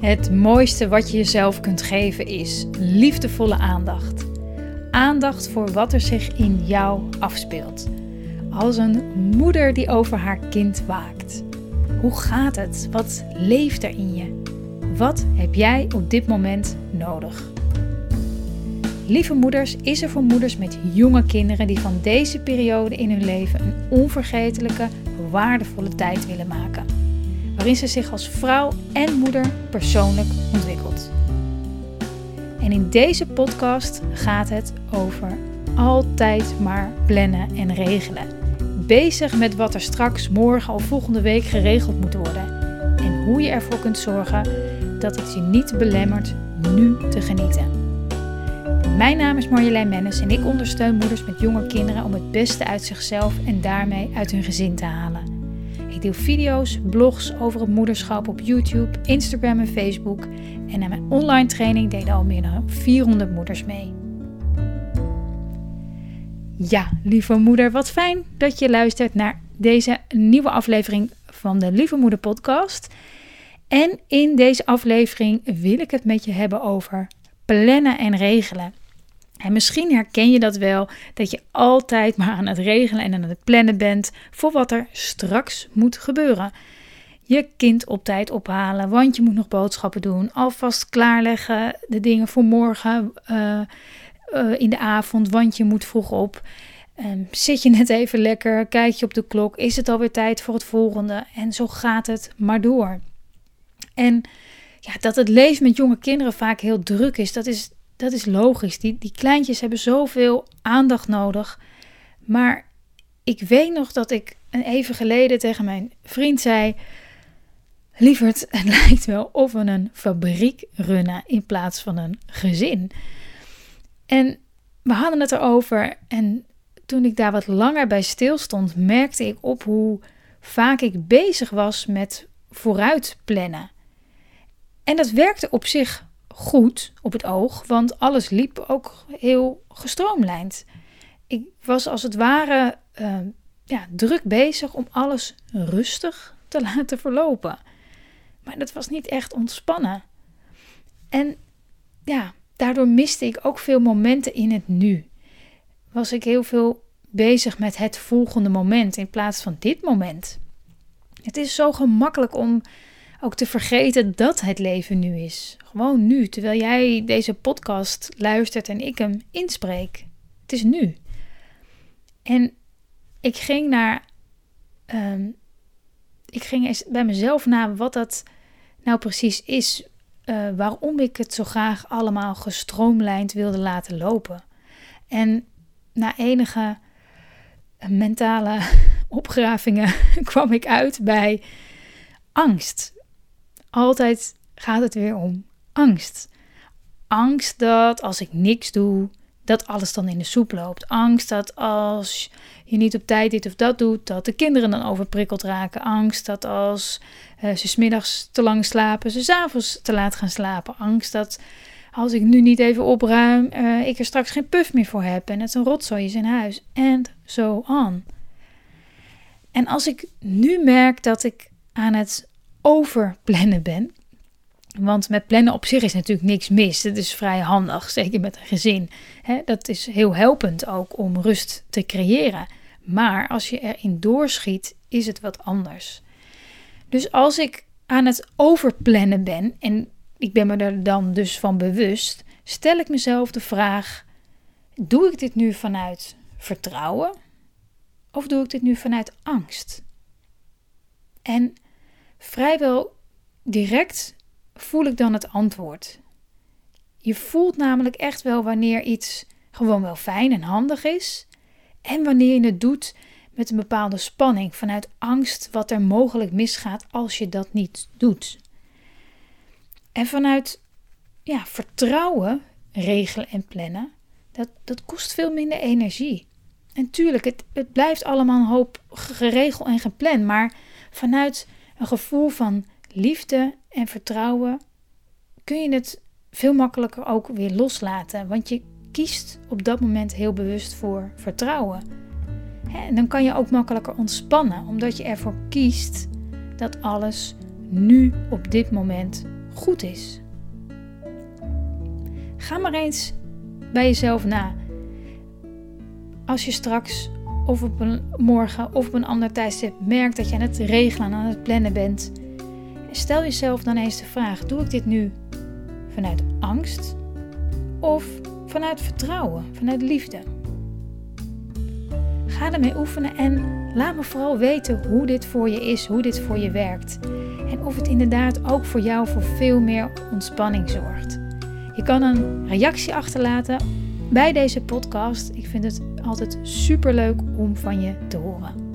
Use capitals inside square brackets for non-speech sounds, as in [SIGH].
Het mooiste wat je jezelf kunt geven is liefdevolle aandacht. Aandacht voor wat er zich in jou afspeelt. Als een moeder die over haar kind waakt. Hoe gaat het? Wat leeft er in je? Wat heb jij op dit moment nodig? Lieve Moeders is er voor moeders met jonge kinderen die van deze periode in hun leven een onvergetelijke, waardevolle tijd willen maken waarin ze zich als vrouw en moeder persoonlijk ontwikkelt. En in deze podcast gaat het over altijd maar plannen en regelen. Bezig met wat er straks, morgen of volgende week geregeld moet worden. En hoe je ervoor kunt zorgen dat het je niet belemmert nu te genieten. Mijn naam is Marjolein Mennis en ik ondersteun moeders met jonge kinderen om het beste uit zichzelf en daarmee uit hun gezin te halen. Ik deel video's, blogs over het moederschap op YouTube, Instagram en Facebook. En aan mijn online training deden al meer dan 400 moeders mee. Ja, lieve moeder, wat fijn dat je luistert naar deze nieuwe aflevering van de Lieve Moeder Podcast. En in deze aflevering wil ik het met je hebben over plannen en regelen. En misschien herken je dat wel, dat je altijd maar aan het regelen en aan het plannen bent voor wat er straks moet gebeuren. Je kind op tijd ophalen, want je moet nog boodschappen doen. Alvast klaarleggen de dingen voor morgen uh, uh, in de avond, want je moet vroeg op. Um, zit je net even lekker, kijk je op de klok, is het alweer tijd voor het volgende? En zo gaat het maar door. En ja, dat het leven met jonge kinderen vaak heel druk is, dat is dat is logisch. Die, die kleintjes hebben zoveel aandacht nodig. Maar ik weet nog dat ik een even geleden tegen mijn vriend zei: Lieverd, het [LAUGHS] lijkt wel of we een fabriek runnen in plaats van een gezin. En we hadden het erover. En toen ik daar wat langer bij stilstond, merkte ik op hoe vaak ik bezig was met vooruit plannen. En dat werkte op zich goed op het oog, want alles liep ook heel gestroomlijnd. Ik was als het ware uh, ja, druk bezig om alles rustig te [LAUGHS] laten verlopen. Maar dat was niet echt ontspannen. En ja, daardoor miste ik ook veel momenten in het nu. Was ik heel veel bezig met het volgende moment in plaats van dit moment. Het is zo gemakkelijk om ook te vergeten dat het leven nu is. Gewoon nu, terwijl jij deze podcast luistert en ik hem inspreek. Het is nu. En ik ging naar. Ehm, ik ging eens bij mezelf na wat dat nou precies is. Uh, waarom ik het zo graag allemaal gestroomlijnd wilde laten lopen. En na enige mentale [LAUGHS] opgravingen [LAUGHS] kwam ik uit bij angst. Altijd gaat het weer om angst. Angst dat als ik niks doe, dat alles dan in de soep loopt. Angst dat als je niet op tijd dit of dat doet, dat de kinderen dan overprikkeld raken. Angst dat als uh, ze smiddags te lang slapen, ze s'avonds te laat gaan slapen. Angst dat als ik nu niet even opruim, uh, ik er straks geen puff meer voor heb en het een rotzooi is in huis. En zo on. En als ik nu merk dat ik aan het overplannen ben, want met plannen op zich is natuurlijk niks mis. Het is vrij handig, zeker met een gezin. dat is heel helpend ook om rust te creëren. Maar als je erin doorschiet, is het wat anders. Dus als ik aan het overplannen ben en ik ben me er dan dus van bewust, stel ik mezelf de vraag: doe ik dit nu vanuit vertrouwen of doe ik dit nu vanuit angst? En vrijwel direct voel ik dan het antwoord. Je voelt namelijk echt wel wanneer iets gewoon wel fijn en handig is en wanneer je het doet met een bepaalde spanning vanuit angst wat er mogelijk misgaat als je dat niet doet. En vanuit ja, vertrouwen regelen en plannen, dat, dat kost veel minder energie. En tuurlijk, het, het blijft allemaal een hoop geregeld en gepland, maar vanuit een gevoel van liefde en vertrouwen kun je het veel makkelijker ook weer loslaten. Want je kiest op dat moment heel bewust voor vertrouwen. En dan kan je ook makkelijker ontspannen, omdat je ervoor kiest dat alles nu op dit moment goed is. Ga maar eens bij jezelf na. Als je straks of op een morgen of op een ander tijdstip merkt dat je aan het regelen aan het plannen bent, stel jezelf dan eens de vraag: doe ik dit nu vanuit angst of vanuit vertrouwen, vanuit liefde? Ga ermee oefenen en laat me vooral weten hoe dit voor je is, hoe dit voor je werkt. En of het inderdaad ook voor jou voor veel meer ontspanning zorgt. Je kan een reactie achterlaten bij deze podcast. Ik vind het altijd super leuk om van je te horen.